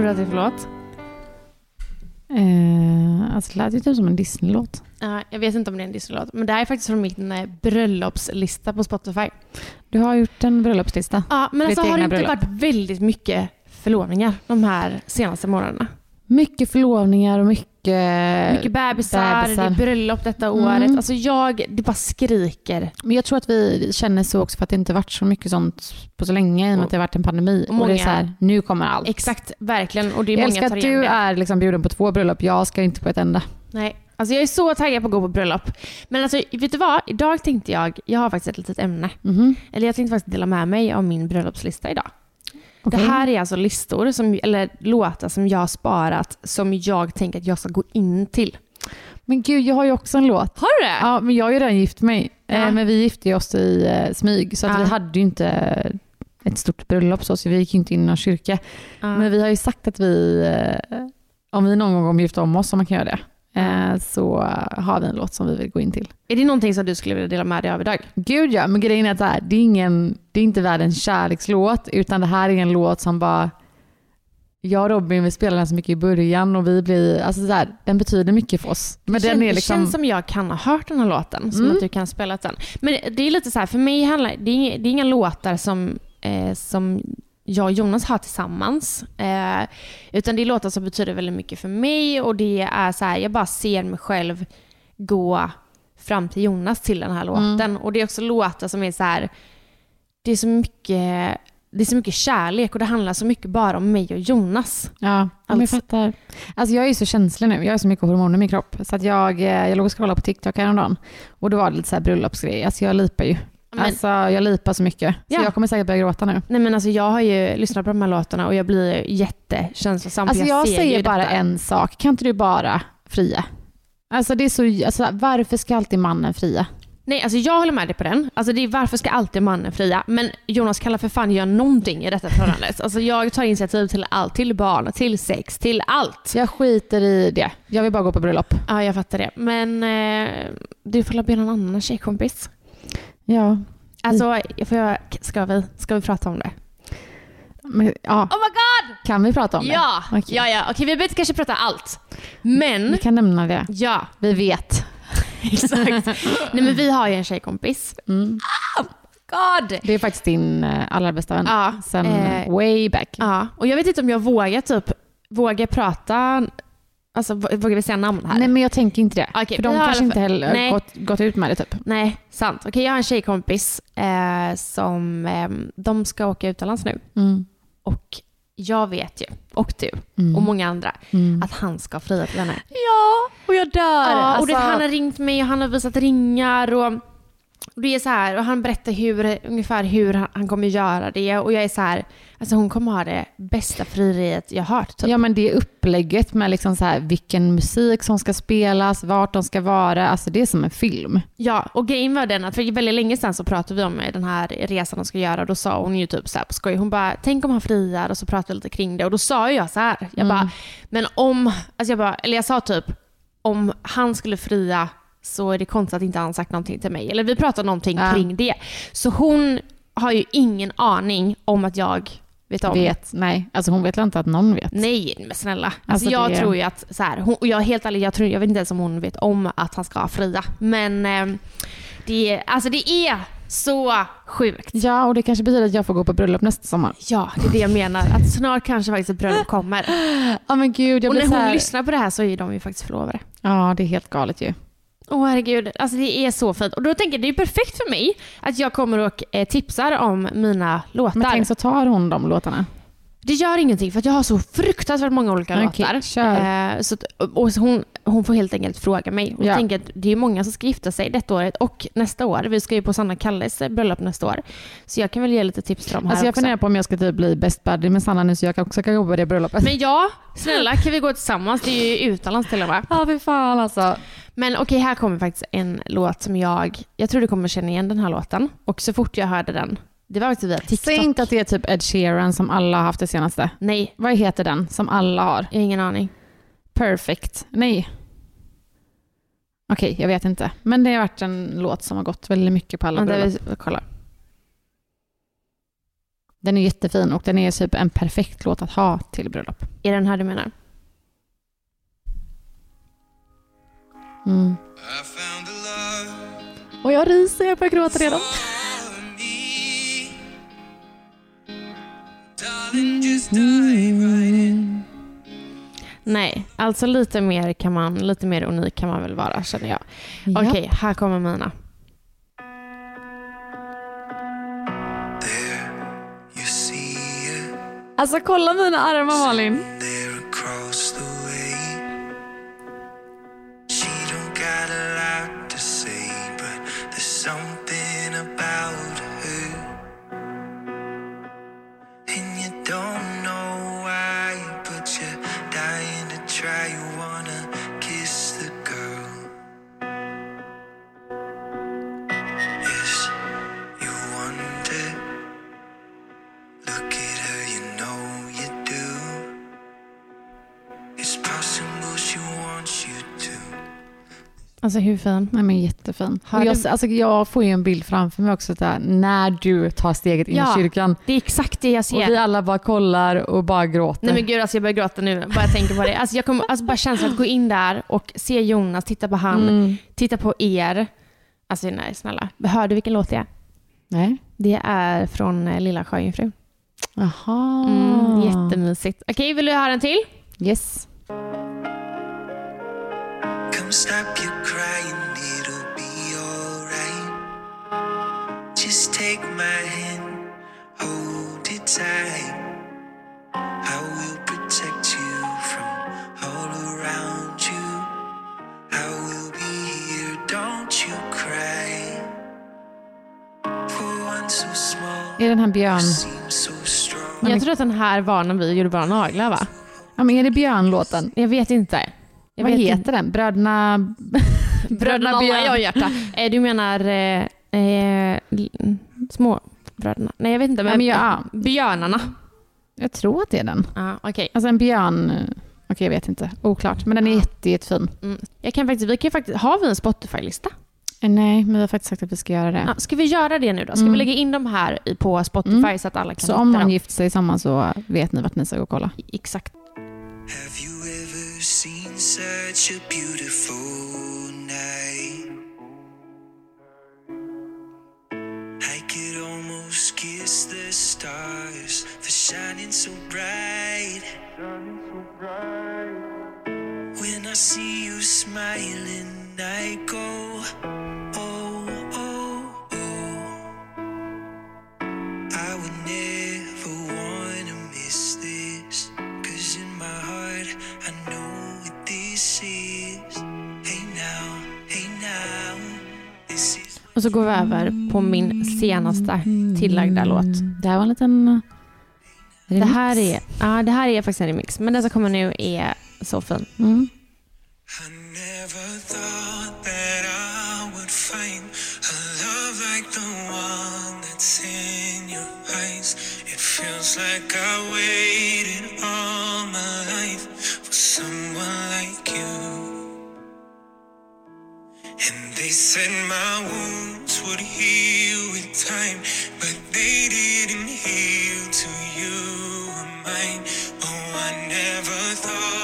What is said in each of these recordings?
tror du att det är för låt? Eh, alltså det lät ju typ som en Disney-låt. Ja, jag vet inte om det är en Disney-låt, men det här är faktiskt från min eh, bröllopslista på Spotify. Du har gjort en bröllopslista. Ja, men alltså har det inte bröllop. varit väldigt mycket förlovningar de här senaste månaderna? Mycket förlovningar och mycket, Mycket bebisar, det är bröllop detta Mm. året. Alltså jag, det bara skriker. Men jag tror att vi känner så också för att det inte varit så mycket sånt på så länge i och med att det har varit en pandemi. Och Och, det är många- så här, nu kommer allt. Exakt, verkligen. Och det är Jag många älskar att du är liksom bjuden på två bröllop. Jag ska inte på ett enda. Nej, alltså jag är så taggad på att gå på bröllop. Men alltså, vet du vad? Idag tänkte jag, jag har faktiskt ett litet ämne. Mhm. Eller jag tänkte faktiskt dela med mig av min bröllopslista idag. Okej. Det här är alltså listor, som, eller låtar som jag har sparat som jag tänker att jag ska gå in till. Men gud, jag har ju också en låt. Har du det? Ja, men jag har ju redan gift mig. Ja. Eh, men vi gifte oss i eh, smyg. Så att Ja. vi hade ju inte ett stort bröllop så, så vi gick ju inte in i någon kyrka. Ja. Men vi har ju sagt att vi, eh, om vi någon gång kommer gifta om oss, om man kan göra det, eh, så har vi en låt som vi vill gå in till. Är det någonting som du skulle vilja dela med dig av idag? Gud ja, men grejen är att det, här, det, är ingen, det är inte världens kärlekslåt, utan det här är en låt som bara... Jag och Robin vi spelade den så mycket i början och vi blir, alltså så här, den betyder mycket för oss. Men det, den känns, är liksom, det känns som jag kan ha hört den här låten, som Mm. att du kan spela den. Men det är lite så här, för mig handlar det är, det är inga låtar som, eh, som jag och Jonas har tillsammans. Eh, utan det är låtar som betyder väldigt mycket för mig och det är så här, jag bara ser mig själv gå fram till Jonas till den här låten. Mm. Och det är också låtar som är så här, det är så mycket det är så mycket kärlek och det handlar så mycket bara om mig och Jonas. Ja, men jag Alltså- fattar. Alltså jag är så känslig nu. Jag har så mycket hormoner i min kropp. Så att jag, eh, jag låg och scrollade på TikTok häromdagen. Och då var det lite så här bröllopsgrej. Alltså jag lipar ju. Men- Alltså jag lipar så mycket. Så Ja. jag kommer säkert börja gråta nu. Nej men alltså jag har ju lyssnat på de här låtarna och jag blir jättekänslosam. Alltså jag, ser säger bara detta. en sak. Kan inte du bara fria? Alltså det är så, alltså varför ska alltid mannen fria? Nej alltså jag håller med dig på den. Alltså det är varför ska alltid mannen fria? Men Jonas kan för fan göra någonting i detta förhållandet. Alltså jag tar initiativ till allt. Till barn, till sex, till allt. Jag skiter i det. Jag vill bara gå på bröllop. Ja jag fattar det. Men eh, du får la be någon annan tjejkompis. Ja. Alltså får jag, ska, vi, ska vi prata om det? Men, ja. Oh my god! Kan vi prata om det? Ja! Okej. Ja, ja. Okej, vi behöver inte kanske prata allt. Men, Vi kan nämna det. ja, Vi vet. exakt. Nej men vi har ju en tjejkompis. Mm. God! Det är faktiskt din eh, allra bästa vän. Ja, Sen eh, way back. Ja, och jag vet inte om jag vågar typ, vågar prata, alltså vågar vi säga namn här? Nej men jag tänker inte det. Okej, För de kanske inte heller Nej. gått, gått ut med det typ. Nej, sant. Okej, jag har en tjejkompis eh, som, eh, de ska åka utomlands nu. Mm. Och jag vet ju, och du, och många andra, att han ska fria till henne. Ja, och jag dör. Ja, och det, Alltså, han har ringt mig och han har visat ringar och, och det är så här, och han berättar hur, ungefär hur han, han kommer göra det och jag är så här, alltså hon kommer ha det bästa frieriet jag har hört. Typ. Ja men det upplägget med liksom så här, vilken musik som ska spelas, vart de ska vara, alltså det är som en film. Ja, och grejen var den att för väldigt länge sedan så pratade vi om den här resan de ska göra och då sa hon ju typ så här på skoj, hon bara tänk om han friar och så pratade vi lite kring det och då sa jag så här, jag bara, men om, alltså jag bara, eller jag sa typ om han skulle fria så är det konstigt att inte han sagt någonting till mig. Eller vi pratade någonting Ja. kring det. Så hon har ju ingen aning om att jag vet om. Vet, nej, alltså hon vet väl inte att någon vet. Nej, men snälla. Alltså, Alltså, jag det- tror ju att, så här, hon, och jag är helt ärlig, jag, tror, jag vet inte ens om hon vet om att han ska fria. Men eh, det, är- alltså det är så sjukt. Ja, och det kanske betyder att jag får gå på bröllop nästa sommar. Ja, det är det jag menar. Att snart kanske faktiskt ett bröllop kommer. Ja men gud, jag Och när hon här... lyssnar på det här så är de ju faktiskt förlovade. Ja, det är helt galet ju. Åh herregud, alltså det är så fint. Och då tänker jag det är perfekt för mig att jag kommer och eh, tipsar om mina låtar. Men tänk så tar hon de låtarna. Det gör ingenting för jag har så fruktansvärt många olika Okej, låtar. kör. Eh, så och hon, hon får helt enkelt fråga mig. Och Ja. tänker att det är många som ska gifta sig detta året och nästa år. Vi ska ju på Sanna Kalles bröllop nästa år. Så jag kan väl ge lite tips till dem här Alltså jag också. funderar på om jag ska typ bli best buddy med Sanna nu så jag också kan gå på det bröllopet. Men ja, snälla kan vi gå tillsammans? Det är ju utomlands till och med. Ja, fy fan alltså. Men okej, här kommer faktiskt en låt som jag, jag tror du kommer känna igen den här låten. Och så fort jag hörde den, det var faktiskt via TikTok. Säg inte att det är typ Ed Sheeran som alla har haft det senaste. Nej, Vad heter den som alla har? jag har ingen aning. Perfect. Nej. Okej, jag vet inte. Men det har varit en låt som har gått väldigt mycket på alla bröllop. vi kollar. Den är jättefin och den är typ en perfekt låt att ha till bröllop. Är den här du menar? Mm. Och jag ryser, jag börjar gråta redan. Nej, alltså lite mer, kan man, lite mer unik kan man väl vara känner jag. Okej, här kommer mina. There you see it, Alltså kolla mina armar Malin. Alltså hur fin? Nej men jättefin. Har Och jag, du- alltså, jag får ju en bild framför mig också där när du tar steget in Ja. i kyrkan. Det är exakt det jag Och ser. vi alla bara kollar och bara gråter. Nej men gud, alltså jag börjar gråta nu. Bara jag tänker på det. Alltså jag kommer, alltså bara känslan att gå in där och se Jonas, titta på han, Mm. titta på er. Alltså nej, snälla. Hör du vilken låt det är? Nej. Det är från eh, Lilla Sjöjungfrun. Jaha. Mm, jättemysigt. Okej, vill du höra en till? Yes. Come stop your crying, it'll be alright. Just take my hand, hold it tight. I will protect you from all around you. I will be here, don't you cry. For one so small, Är den här björn... Jag tror att den här var när vi gjorde våra naglar va? Ja men är det björnlåten? Jag vet inte. Jag Vad heter inte. den? Bröderna... Bröderna Björn. Jag hjärta. Eh, Du menar eh, eh, l- små bröderna? Nej jag vet inte. Ja, men ja, Björnarna. jag tror att det är den. Ja, okej. Alltså en björn... Okej, jag vet inte. Oklart. Men den är jätte, jättefin. Mm. Jag kan faktiskt, vi kan faktiskt, har vi en Spotify-lista? Eh, Nej, men vi har faktiskt sagt att vi ska göra det. Ja, ska vi göra det nu då? Ska Mm. vi lägga in dem här på Spotify Mm. så att alla kan Så hitta om någon dem? gifter sig samman så vet ni vart ni ska gå och kolla. Exakt. Such a beautiful night? I could almost kiss the stars for shining so bright. When I see you smiling, Och så går vi över på min senaste tillagda låt. Det här var en liten eh, Det remix. här är, ja, det här är faktiskt en remix, men den som kommer nu är så fin. Mm. I never thought And they said my wounds would heal with time, but they didn't heal to you or mine. Oh, I never thought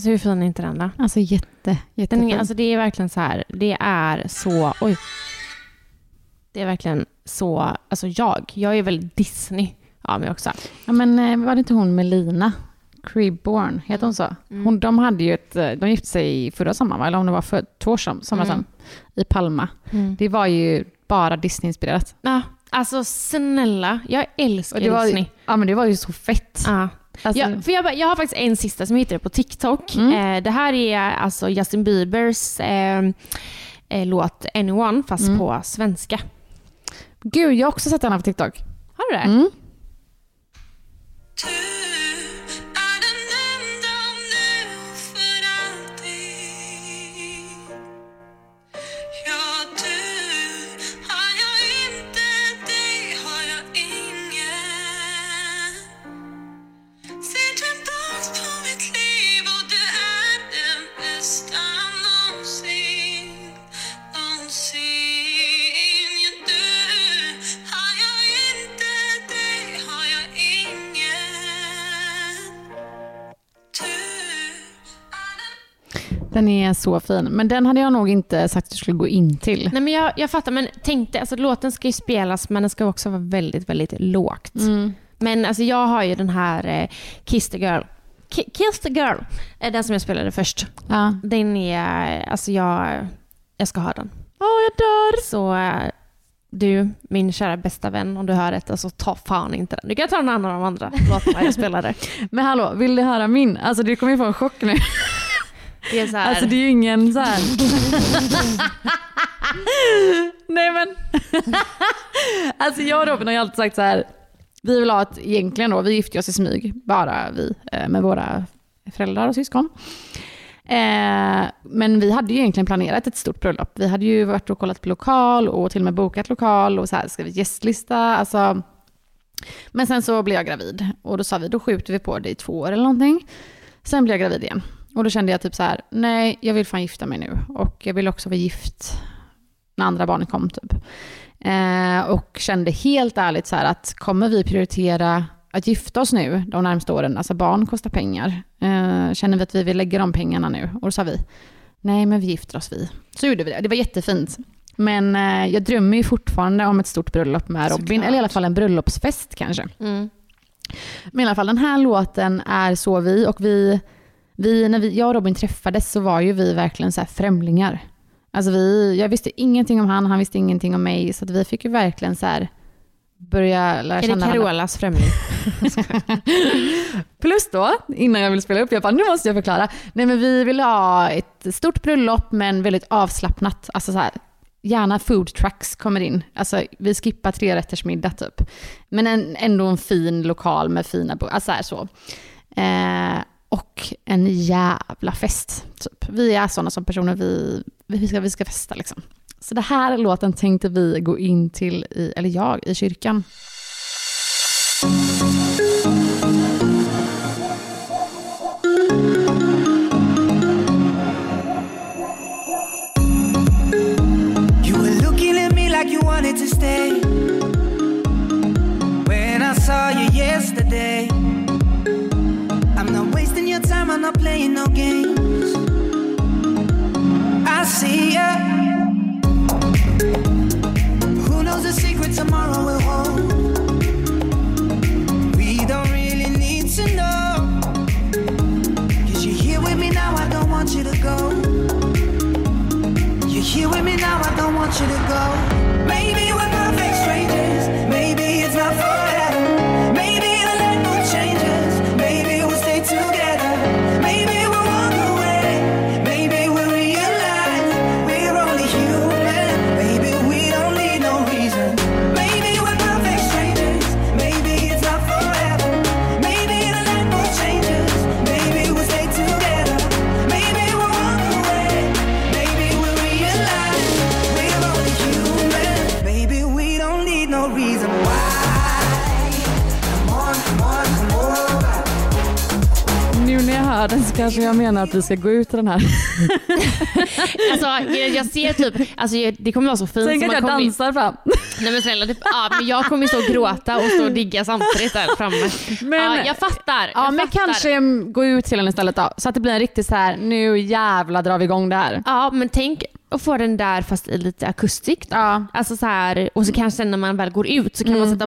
Alltså hur fin är inte den då? Alltså jätte, Den jättefin. är, alltså det är verkligen så här, det är så, oj. Det är verkligen så, alltså jag, jag är väl Disney av mig också. ja, men eh, var det inte hon Melina? Cribborn, heter hon så? Mm. Hon, de hade ju ett, eh, de gifte sig förra sommaren, eller om det var för två år som- sommar Mm. sedan, i Palma. Det var ju bara Disney-inspirerat. Ja, alltså snälla, jag älskar Och det var, Disney. ja men det var ju så fett. Ja. Alltså, Ja, för jag, bara- jag har faktiskt en sista som jag hittade på TikTok. Mm. Eh, det här är alltså Justin Biebers eh, eh, låt Anyone, fast Mm. på svenska. Gud, jag har också sett den här på TikTok. Har du det? Mm. Den är så fin. Men den hade jag nog inte sagt att du skulle gå in till. Nej, men jag, jag fattar, men tänkte, alltså låten ska ju spelas men den ska också vara väldigt, väldigt lågt. Mm. Men alltså jag har ju den här eh, Kiss the Girl. Ki- Kiss the Girl, eh, den som jag spelade först. Ja. Den är, alltså jag, jag ska ha den. Åh, jag dör! Så eh, du, min kära bästa vän, om du hör detta så ta fan inte den. Du kan ta någon annan av de andra låtarna jag spelade. Men hallå, vill du höra min? Alltså du kommer ju få en chock nu. Det är så här, Alltså det är ju ingen så här. Nej men. alltså jag och Robin har ju alltid sagt så här. Vi vill ha ett, egentligen då, vi gifte oss i smyg, bara vi, eh, med våra föräldrar och syskon. Eh, men vi hade ju egentligen planerat ett stort bröllop. Vi hade ju varit och kollat på lokal och till och med bokat lokal och så här, skrivit gästlista. Alltså. Men sen så blev jag gravid och då sa vi, då skjuter vi på det i två år eller någonting. Sen blev jag gravid igen. Och då kände jag typ så här, nej jag vill fan gifta mig nu. Och jag vill också vara gift när andra barnet kom typ. Eh, och kände helt ärligt så här att kommer vi prioritera att gifta oss nu de närmsta åren, alltså barn kostar pengar. Eh, känner vi att vi vill lägga de pengarna nu? Och då sa vi, nej men vi gifter oss vi. Så gjorde vi det, det var jättefint. Men eh, jag drömmer ju fortfarande om ett stort bröllop med Robin, Såklart. eller i alla fall en bröllopsfest kanske. mm. Men i alla fall den här låten är så vi och vi, vi när vi, jag och Robin träffades så var ju vi verkligen så här främlingar. Alltså vi, jag visste ingenting om han, han visste ingenting om mig så vi fick ju verkligen så här börja lära Är det känna varandra. Carolas främling? Plus då, innan jag vill spela upp, jag bara nu måste jag förklara. Nej men vi vill ha ett stort bröllop men väldigt avslappnat. Alltså så här, gärna food trucks kommer in. Alltså vi skippar tre rätters middag typ. Men en, ändå en fin lokal med fina bo- alltså så. Här, så. Eh, och en jävla fest. Typ. Vi är sådana som personer, vi, vi, ska, vi ska festa liksom. Så det här låten tänkte vi gå in till, i, eller jag, i kyrkan. Nu när jag hör den så kanske jag menar att vi ska gå ut den här. Alltså, jag, ser typ, alltså, det kommer vara så fint. Tänk att jag dansar fram. Nej men snälla, det, ja, men jag kommer stå och gråta och stå och digga samtidigt där framme. Men- ja, jag fattar. Ja jag men fattar. kanske mm, gå ut till den istället då. Så att det blir en riktigt så här, nu jävla drar vi igång det här. Ja men tänk att få den där fast i lite akustik. då. Ja. Alltså så här, och så kanske när man väl går ut så kan man sätta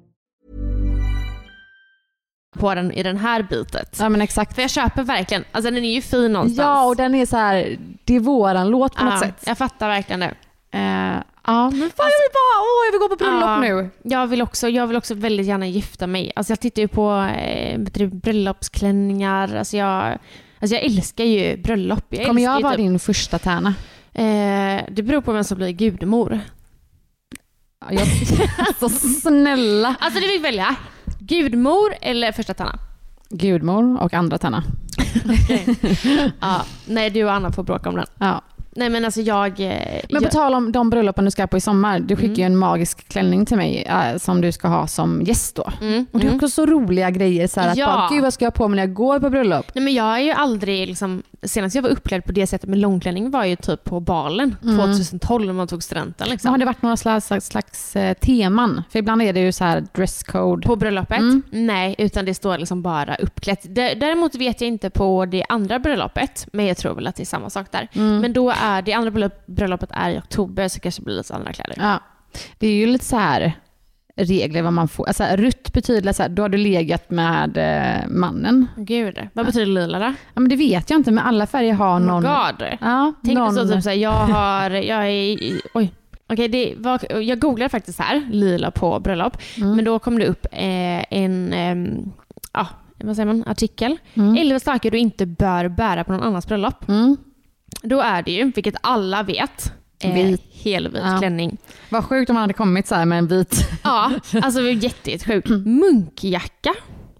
På den i den här bitet. ja men exakt. För jag köper verkligen, alltså den är ju fin någonstans. Ja och den är så här, det är våran låt på något Ja, sätt. Jag fattar verkligen det. Eh, ja men fan jag vill bara, åh jag vill gå på bröllop Ja, nu. Jag vill, också, jag vill också väldigt gärna gifta mig. Alltså jag tittar ju på eh, bröllopsklänningar. Alltså jag, alltså jag älskar ju bröllop. Jag Kommer jag vara typ, din första tärna? eh, Det beror på vem som blir gudmor. Ja, Jag, alltså snälla. Alltså du fick välja. Gudmor eller första tärna? Gudmor och andra tärna. Ja, nej, du och Anna får bråka om den. Ja. Nej men alltså jag... eh, Men på jag tal om de bröllopen du ska på i sommar, du skickar Mm. ju en magisk klänning till mig eh, som du ska ha som gäst då. mm, Och det är mm. också så roliga grejer så här att Ja. bara, gud vad ska jag ha på mig när jag går på bröllop? Nej men jag är ju aldrig liksom, senast jag var uppklädd på det sättet med långklänning var ju typ på balen Mm. 2012 när man tog studenten liksom. har det varit några slags, slags, eh, teman? För ibland är det ju så här dresscode. På bröllopet? Mm. Nej, utan det står liksom bara uppklätt. Dä- Däremot vet jag inte på det andra bröllopet, men jag tror väl att det är samma sak där. Mm. Men då är det andra bröllop, bröllopet är i oktober så kanske det blir lite andra kläder. Ja. Det är ju lite så här regler vad man får. Alltså, rutt betyder så här, då har du legat med eh, mannen. Gud, vad betyder lila då? Ja, men det vet jag inte, men alla färger har Oh någon... God. Ja, Tänk någon... dig så typ såhär, jag har, jag är, oj. Okej, det var, jag googlade faktiskt här, lila på bröllop, Mm. men då kom det upp eh, en, ehm, ja, vad säger man, artikel. Mm. 11 saker du inte bör bära på någon annans bröllop. Mm. Då är det ju, vilket alla vet, eh, Vit. helvit Ja. klänning. Vad sjukt om man hade kommit så här med en vit... Ja, alltså jättesjukt. Munkjacka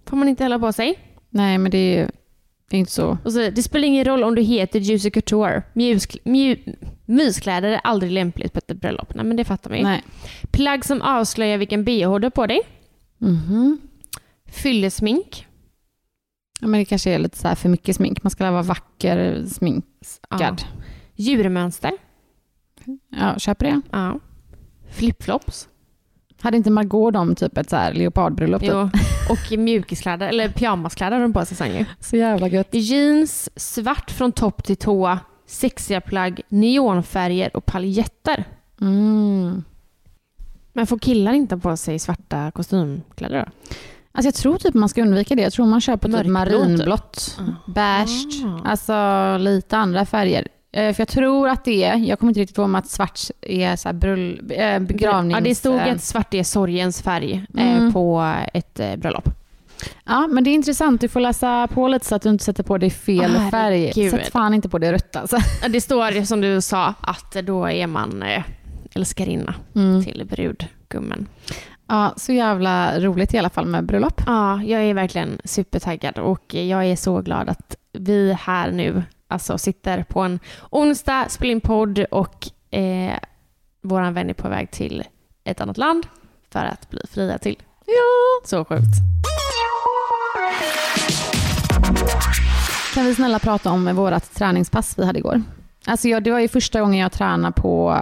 får man inte heller på sig. Nej, men det är ju inte så. Och så, det spelar ingen roll om du heter Juicy Couture. Mjusk, mju, myskläder är aldrig lämpligt på ett bröllop. Nej, men det fattar man ju. Nej. Plagg som avslöjar vilken bh du har på dig. Mhm. Fyllesmink. Ja, men det kanske är lite så här för mycket smink. Man ska vara vacker sminkad. Ja. Djurmönster. Ja, köper det. Ja. Flipflops. Hade inte Margot dem typ ett så här leopardbröllop? Typ? Jo. Och mjukiskläder, eller pyjamaskläder har de på sig sen ju. Så jävla gött. Jeans, svart från topp till tå, sexiga plagg, neonfärger och paljetter. Mm. Men får killar inte på sig svarta kostymkläder då? Alltså jag tror typ man ska undvika det. Jag tror man kör på typ Mörkblå, marinblått, beige, Ah. alltså lite andra färger. Eh, För jag tror att det är, jag kommer inte riktigt ihåg om att svart är så brull, äh, begravnings... Ja, det stod eh, att svart är sorgens färg Mm. eh, på ett eh, bröllop. Ja, men det är intressant. Du får läsa på lite så att du inte sätter på dig fel Ah, färg. herregud. Sätt fan inte på dig rött alltså. Det står som du sa att då är man eh, älskarinna Mm. till brudgummen. Ja, så jävla roligt i alla fall med bröllop. Ja, jag är verkligen supertaggad och jag är så glad att vi här nu alltså sitter på en onsdag, spelar in podd och eh, våran vän är på väg till ett annat land för att bli fria till. Ja. Så sjukt. Kan vi snälla prata om vårat träningspass vi hade igår? Alltså jag, det var ju första gången jag tränade på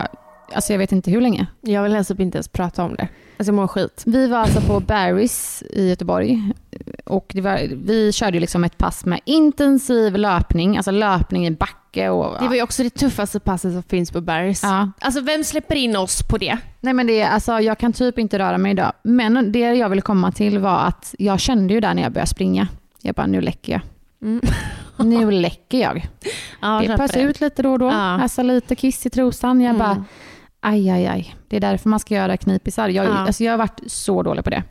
alltså jag vet inte hur länge. Jag vill helst typ inte ens prata om det. Alltså jag mår skit. Vi var alltså på Barry's i Göteborg och var, vi körde ju liksom ett pass med intensiv löpning, alltså löpning i backe och... Det var ju också det tuffaste passet som finns på Barry's. Ja. Alltså vem släpper in oss på det? Nej men det, är- alltså, jag kan typ inte röra mig idag. Men det jag ville komma till var att jag kände ju där när jag började springa. Jag bara, nu läcker jag. Mm. Nu läcker jag. Ja, det passar ut lite då och då. Ja. Alltså lite kiss i trosan. Jag Mm. Aj, aj, aj. Det är därför man ska göra knipisar. Jag, Ja. alltså, jag har varit så dålig på det.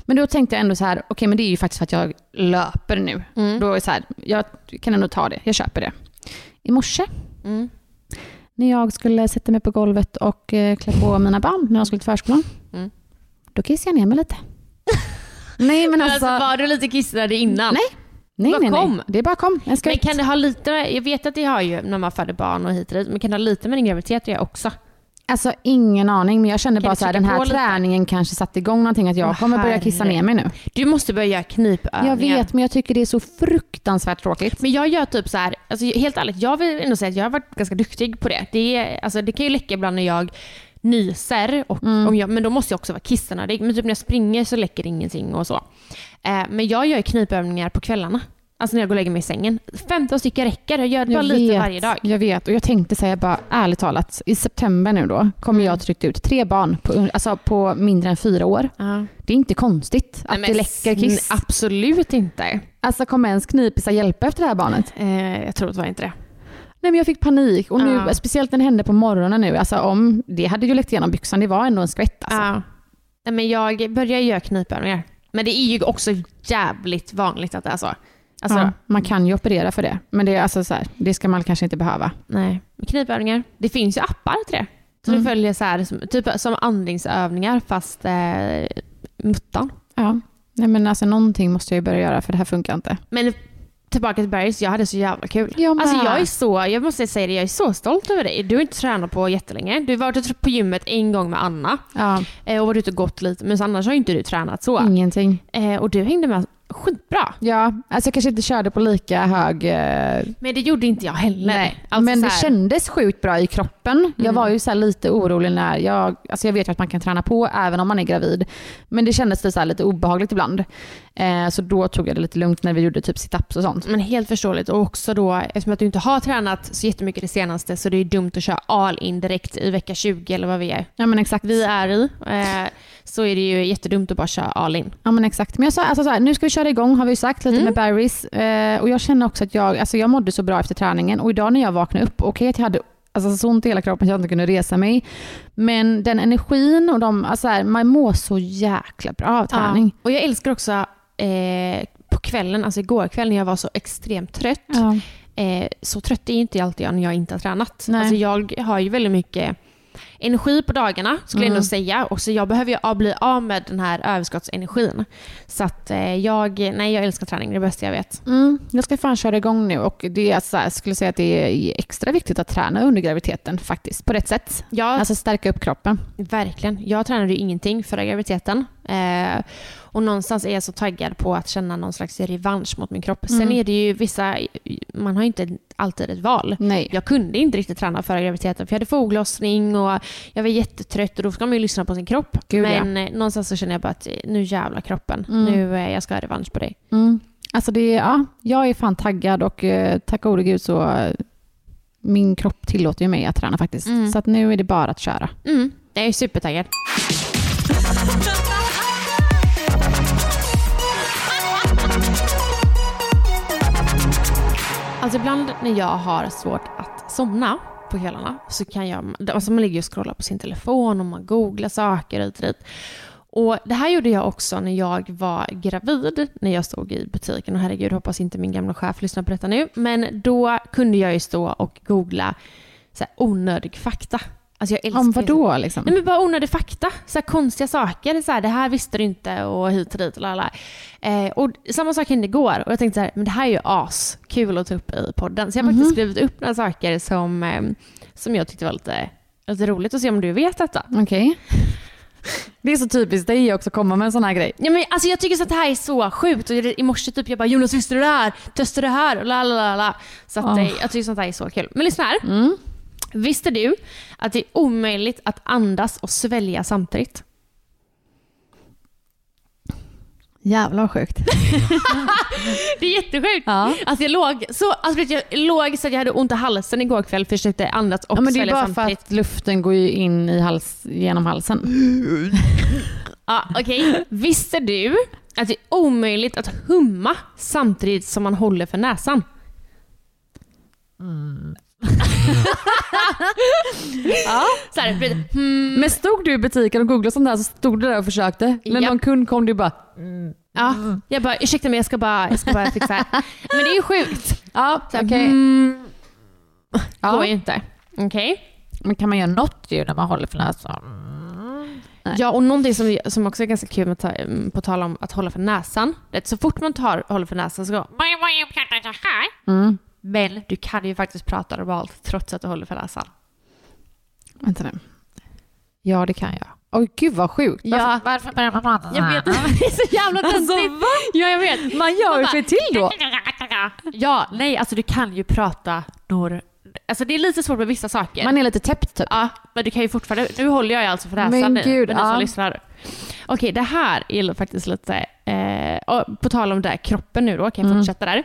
Men då tänkte jag ändå så här, okej men det är ju faktiskt för att jag löper nu. Mm. Då är så här, jag kan ändå ta det. Jag köper det. I morse, Mm. när jag skulle sätta mig på golvet och eh, klä på mina barn när de skulle till förskolan. Mm. Då kissade jag ner mig lite. nej men alltså, alltså, var du lite kissnödig innan? Nej. nej, bara nej, nej. Det bara kom. En Men kan det ha lite, jag vet att det har ju när man föder barn och hit och dit, men kan det ha lite med din graviditet att göra också? Alltså ingen aning, men jag kände Kan bara trycka den här på lite? träningen kanske satte igång någonting, att jag Åh, kommer börja kissa ner mig nu. Du måste börja göra knipövningar. Jag vet, men jag tycker det är så fruktansvärt tråkigt. Men jag gör typ så här, alltså helt ärligt, jag vill ändå säga att jag har varit ganska duktig på det. Det, är, alltså, det kan ju läcka ibland när jag nyser, och, Mm. om jag, men då måste jag också vara kissnödig. Men typ när jag springer så läcker det ingenting och så. Eh, men jag gör knipövningar på kvällarna. Alltså när jag går och lägger mig i sängen. 15 stycken räcker, jag gör bara lite varje dag. Jag vet, och jag tänkte säga bara ärligt talat, i september nu då kommer Mm. jag tryckt ut tre barn på, alltså på mindre än fyra år. Ja. Det är inte konstigt att Nej, det läcker kiss. Absolut inte. Alltså kommer ens knipisar hjälpa efter det här barnet? Eh, jag tror det var inte det. Nej men jag fick panik och nu, Ja. speciellt när det hände på morgonen nu, alltså om det hade ju läckt igenom byxan, det var ändå en skvätt alltså. Nej, men jag börjar göra knipövningar. Men det är ju också jävligt vanligt att det är så. Alltså, ja, man kan ju operera för det, men det, är alltså så här, det ska man kanske inte behöva. Nej, knipövningar. Det finns ju appar till det. Så Mm. du följer så här, som, typ som andningsövningar fast eh, muttan. Ja. Nej men alltså någonting måste jag ju börja göra för det här funkar inte. Men tillbaka till Bergs, jag hade så jävla kul. Jag. Alltså jag är så, jag måste säga det, jag är så stolt över dig. Du har inte tränat på jättelänge. Du har varit på gymmet en gång med Anna Ja, eh, och varit ute och gått lite, men annars har inte du tränat så. ingenting. Eh, och du hängde med skitbra. Ja, alltså jag kanske inte körde på lika hög... eh, Men det gjorde inte jag heller. Nej, Alltså men det kändes sjukt bra i kroppen. Jag Mm. var ju så lite orolig när jag, alltså jag vet ju att man kan träna på även om man är gravid. Men det kändes så lite obehagligt ibland. Eh, så då tog jag det lite lugnt när vi gjorde typ sit-ups och sånt. Men helt förståeligt. Och också då, eftersom att du inte har tränat så jättemycket det senaste så det är dumt att köra all in direkt i vecka 20 eller vad vi är. Ja men exakt. Vi är i. Eh, så är det ju jättedumt att bara köra all in. Ja men exakt. Men jag sa alltså så här, nu ska vi köra igång har vi sagt lite Mm. med Barry's. Eh, och jag känner också att jag, alltså jag mådde så bra efter träningen och idag när jag vaknade upp, okej att jag hade alltså, så ont i hela kroppen så jag inte kunde resa mig. Men den energin och de, alltså så här, man mår så jäkla bra av träning. Och jag älskar också eh, på kvällen, alltså igår kväll när jag var så extremt trött. Ja. Eh, så trött är inte alltid jag när jag inte har tränat. Nej. Alltså jag har ju väldigt mycket energi på dagarna skulle jag Mm. ändå säga. Och så jag behöver ju bli av med den här överskottsenergin. Så att eh, jag, nej jag älskar träning, det är det bästa jag vet. Mm, jag ska fan köra igång nu och det är så här, jag skulle säga att det är extra viktigt att träna under graviditeten faktiskt, på rätt sätt. Ja, Alltså stärka upp kroppen. Verkligen. Jag tränade ju ingenting förra graviditeten. Eh, och någonstans är jag så taggad på att känna någon slags revansch mot min kropp. Sen Mm. är det ju vissa, man har ju inte alltid ett val. Nej. Jag kunde inte riktigt träna förra graviditeten för jag hade foglossning och jag var jättetrött och då ska man ju lyssna på sin kropp. Gud, ja. Men eh, någonstans så känner jag bara att eh, nu jävlar kroppen. Mm. Nu jag ska ha revansch på dig. Mm. Alltså det ja, jag är fan taggad och eh, tack gode gud så min kropp tillåter ju mig att träna faktiskt. Mm. Så att nu är det bara att köra. Mm. Jag är supertaggad. Alltså ibland när jag har svårt att somna på kvällarna så kan jag, alltså man ligger ju och scrollar på sin telefon och man googlar saker hit och dit. Och det här gjorde jag också när jag var gravid, när jag stod i butiken. Och herregud, hoppas inte min gamla chef lyssnar på detta nu. Men då kunde jag ju stå och googla så här, onödig fakta. Alltså jag älskar Om ju vad då liksom? Nej men bara onödig fakta. Så konstiga saker. Så här, det här visste du inte och hit och dit. Och, lala. Eh, och samma sak hände igår. Och jag tänkte så här, men det här är ju as kul att ta upp i podden. Så jag har faktiskt skrivit upp några saker som, eh, som jag tyckte var lite, lite roligt att se om du vet detta. Okej. Det är så typiskt dig också att komma med en sån här grej. Ja, men, alltså, jag tycker så att det här är så sjukt. Och i morse typ jag bara “Jonas visste du det här? Testa det här?” och la, la, la, la. Så att, eh, jag tycker sånt här är så kul. Men lyssna här. Mm. Visste du att det är omöjligt att andas och svälja samtidigt? Jävlar sjukt. Det är jättesjukt. Ja. Alltså jag låg så, alltså jag låg så att jag hade ont i halsen igår kväll, försökte andas och Ja, men det är bara för samtidigt. att luften går ju in i hals, genom halsen. Ja, okej. Visste du att det är omöjligt att humma samtidigt som man håller för näsan? ja, så här, hmm, Men stod du i butiken och googlade sånt där så stod du där och försökte? När någon kund kom du bara ja, jag bara ursäkta mig jag ska bara, jag ska bara fixa. Men det är ju sjukt. ja okej. hmm, Ja. Går ju inte. Okej. Men kan man göra något ljud när man håller för näsan? Nej. Ja, och någonting som, som också är ganska kul med ta, på tal om att hålla för näsan. Så fort man tar, håller för näsan så går Mm. Men du kan ju faktiskt prata normalt trots att du håller för näsan. Vänta nu. Ja det kan jag. Oj gud vad sjukt. Varför, Ja. varför börjar man prata Jag vet, det är så jävla Alltså, töntigt. Ja, jag vet. Man gör ju sig till då. Ja, nej, alltså du kan ju prata nor... Alltså det är lite svårt med vissa saker. Man är lite täppt typ. Ja, men du kan ju fortfarande... Nu håller jag ju alltså för näsan Men nu, gud, ni som ja. lyssnar. Okej, det här är faktiskt lite... Eh, på tal om det här, kroppen nu då, kan jag Mm. fortsätta där.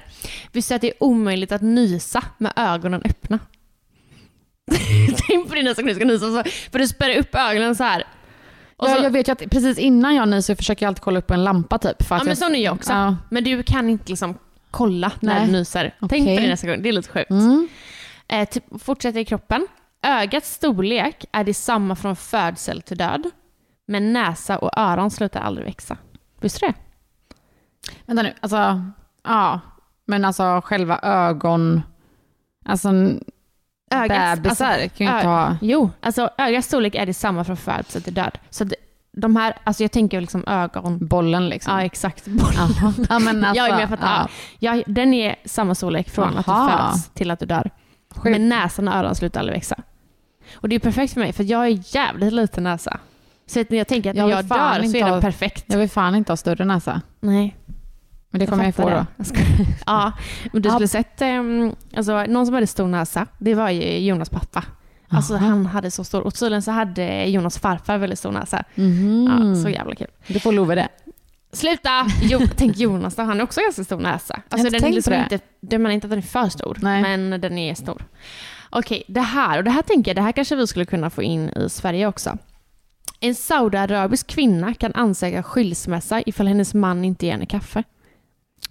Visst är att det är omöjligt att nysa med ögonen öppna? Tänk på det nästa gång du ska nysa. Så, för du spärrar upp ögonen så här. Och Ja, så, jag vet ju att precis innan jag nyser försöker jag alltid kolla upp på en lampa typ. För ja, men jag... sån är jag också. Ja. Men du kan inte liksom kolla när Nej. du nyser. Tänk Okej. på det nästa gång, det är lite sjukt. Mm. Eh, typ, fortsätter i kroppen. Ögats storlek är detsamma från födsel till död. Men näsa och öron slutar aldrig växa. Visste du det? Vänta nu, alltså, ja. Men alltså själva ögon, alltså Ögats- bebisar alltså, kan ju inte ha... Jo, alltså ögats storlek är detsamma från födsel till död. Så det, de här, alltså jag tänker liksom ögon... Bollen liksom. Ja, exakt. Jaha. ja, men alltså, ja, men jag fattar. Ja. den är samma storlek från att du Aha. föds till att du dör. Sjukt. Men näsan och öronen slutar aldrig växa. Och det är perfekt för mig, för jag är jävligt liten näsa. Så att när jag tänker att Jag när jag dör så är den ha- perfekt. Jag vill fan inte ha större näsa. Nej. Men det kommer jag, få fattar då. det. Jag skojar. ja, men du skulle sett um, alltså, någon som hade stor näsa. Det var ju Jonas pappa. Alltså Aha. han hade så stor. Och tydligen så hade Jonas farfar väldigt stor näsa. Mhm. Ja, så jävla kul. Du får Love det. Sluta! Jo, tänk Jonas då, han har också ganska stor näsa. Alltså den är liksom inte, menar inte att den är för stor, Nej. men den är stor. Okej, det här, och det här tänker jag, det här kanske vi skulle kunna få in i Sverige också. En saudiarabisk kvinna kan ansöka skilsmässa ifall hennes man inte ger henne kaffe.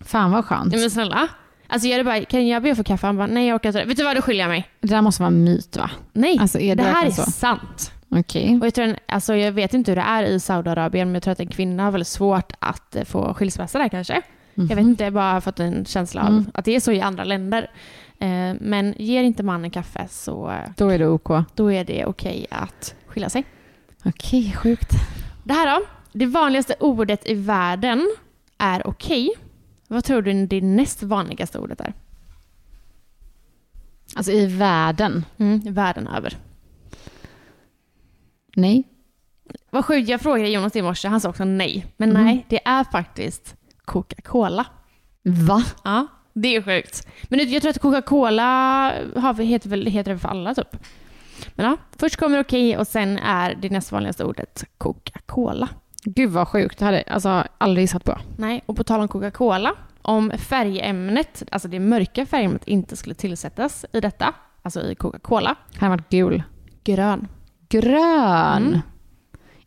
Fan vad skönt. Nej men snälla. Alltså jag hade bara, kan jag be att få kaffe? Han bara, nej jag orkar inte det. Vet du vad, då skiljer jag mig. Det där måste vara en myt va? Nej, Alltså, det det här är så? sant. Okej. Och jag, tror en, alltså jag vet inte hur det är i Saudiarabien, men jag tror att en kvinna har väldigt svårt att eh, få skilsmässa där kanske. Jag vet inte, jag har bara fått en känsla av Mm. att det är så i andra länder. Eh, men ger inte mannen kaffe så eh, Då är det OK. då är det okej att skilja sig. Okej, sjukt. Det här då. Det vanligaste ordet i världen är okej. Vad tror du det näst vanligaste ordet är? Alltså i världen? Mm, världen över. Nej. Vad sjukt, jag frågade Jonas i morse, han sa också nej. Men Mm. nej, det är faktiskt Coca-Cola. Va? Ja, det är sjukt. Men jag tror att Coca-Cola har, heter, väl, heter det för alla typ. Men ja, först kommer okej och sen är det näst vanligaste ordet Coca-Cola. Gud vad sjukt. Det hade jag alltså aldrig gissat på. Nej, och på tal om Coca-Cola, om färgämnet, alltså det mörka färgämnet inte skulle tillsättas i detta, alltså i Coca-Cola, har varit gul. grön. Grön. Mm.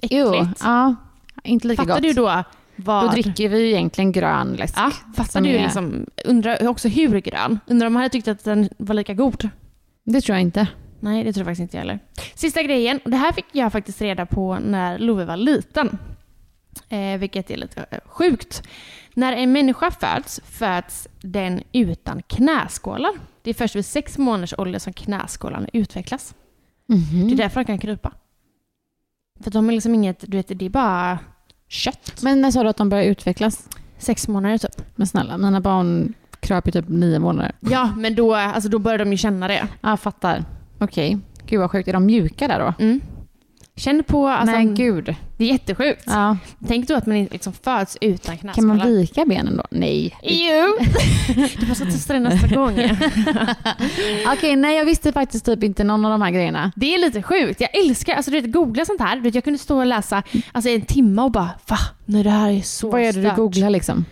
Äckligt. ja. Inte lika Fattar gott. du då vad... Då dricker vi ju egentligen grön läsk. Ja, fattar du är- liksom, undrar också hur grön? Undrar om man hade tyckt att den var lika god? Det tror jag inte. Nej, det tror jag faktiskt inte jag heller. Sista grejen, och det här fick jag faktiskt reda på när Love var liten. Eh, vilket är lite eh, sjukt. När en människa föds, föds den utan knäskålar. Det är först vid sex månaders ålder som knäskålarna utvecklas. Mhm. Det är därför de kan krypa. För de är liksom inget, du vet, det är bara kött. Men när sa du att de börjar utvecklas? Sex månader typ. Men snälla, mina barn kröp ju typ nio månader. Ja, men då, alltså, då börjar de ju känna det. Ja, fattar. Okej. Gud vad sjukt. Är de mjuka där då? Mm. Känn på, alltså, Nej, gud. det är jättesjukt. Ja. Tänk då att man liksom föds utan knäskålar. Kan man vika benen då? Nej. Jo! du måste testa det nästa gång. Okej, nej jag visste faktiskt typ inte någon av de här grejerna. Det är lite sjukt. Jag älskar, alltså du vet googla sånt här. Du vet, jag kunde stå och läsa alltså, en timme och bara va? Nej det här är så Vad är det du stört." googlar liksom?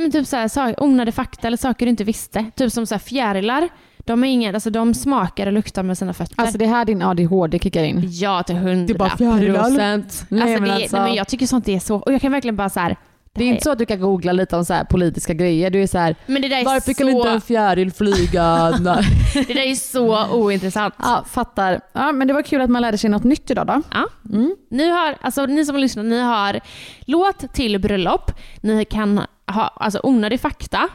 Men typ så här, onödig fakta eller saker du inte visste. Typ som så här, fjärilar. De, är ingen, alltså, de smakar och luktar med sina fötter. Alltså det är här din ADHD kickar in. ja, till hundra Det är bara procent. Alltså, det, alltså- nej, men jag tycker sånt är så... Och jag kan verkligen bara så här... Det är inte så att du kan googla lite om så här politiska grejer. Du är så här, Men det där är varför så... kan inte en fjäril flyga? Det där är så ointressant. ja, fattar. Ja, men det var kul att man lärde sig något nytt idag då. Ja. Mm. Ni, har, alltså, ni som lyssnar, ni har låt till bröllop. Ni kan ha alltså, onödig fakta.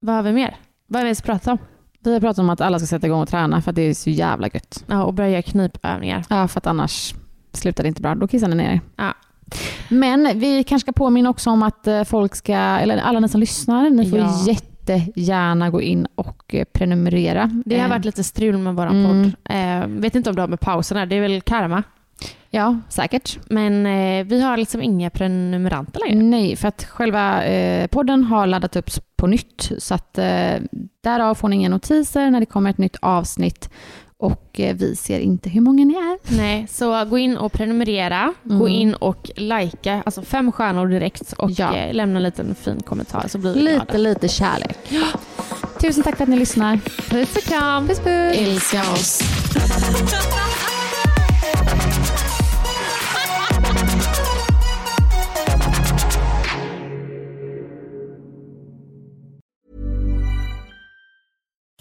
Vad har vi mer? Vad har vi ens pratat om? Vi har pratat om att alla ska sätta igång och träna för att det är så jävla gött. Ja, och börja göra knipövningar. Ja, för att annars slutar det inte bra. Då kissar ni ner er. Ja. Men vi kanske ska påminna också om att eh, folk ska, eller alla ni som lyssnar, ni får Ja. jättegärna gå in och eh, prenumerera. Det har Eh, varit lite strul med vår Mm. podd. Eh, vet inte om det har med pausen här, det är väl karma. Ja, säkert. Men eh, vi har liksom inga prenumeranter längre. Nej, för att själva eh, podden har laddat upp på nytt. Så att eh, därav får ni inga notiser när det kommer ett nytt avsnitt. Och eh, vi ser inte hur många ni är. Nej, så gå in och prenumerera. Gå Mm. in och likea, alltså fem stjärnor direkt och Ja. eh, lämna en liten fin kommentar så blir vi Lite, glada. lite kärlek. Tusen tack för att ni lyssnar. Puss och kram! Puss, puss. Älska oss!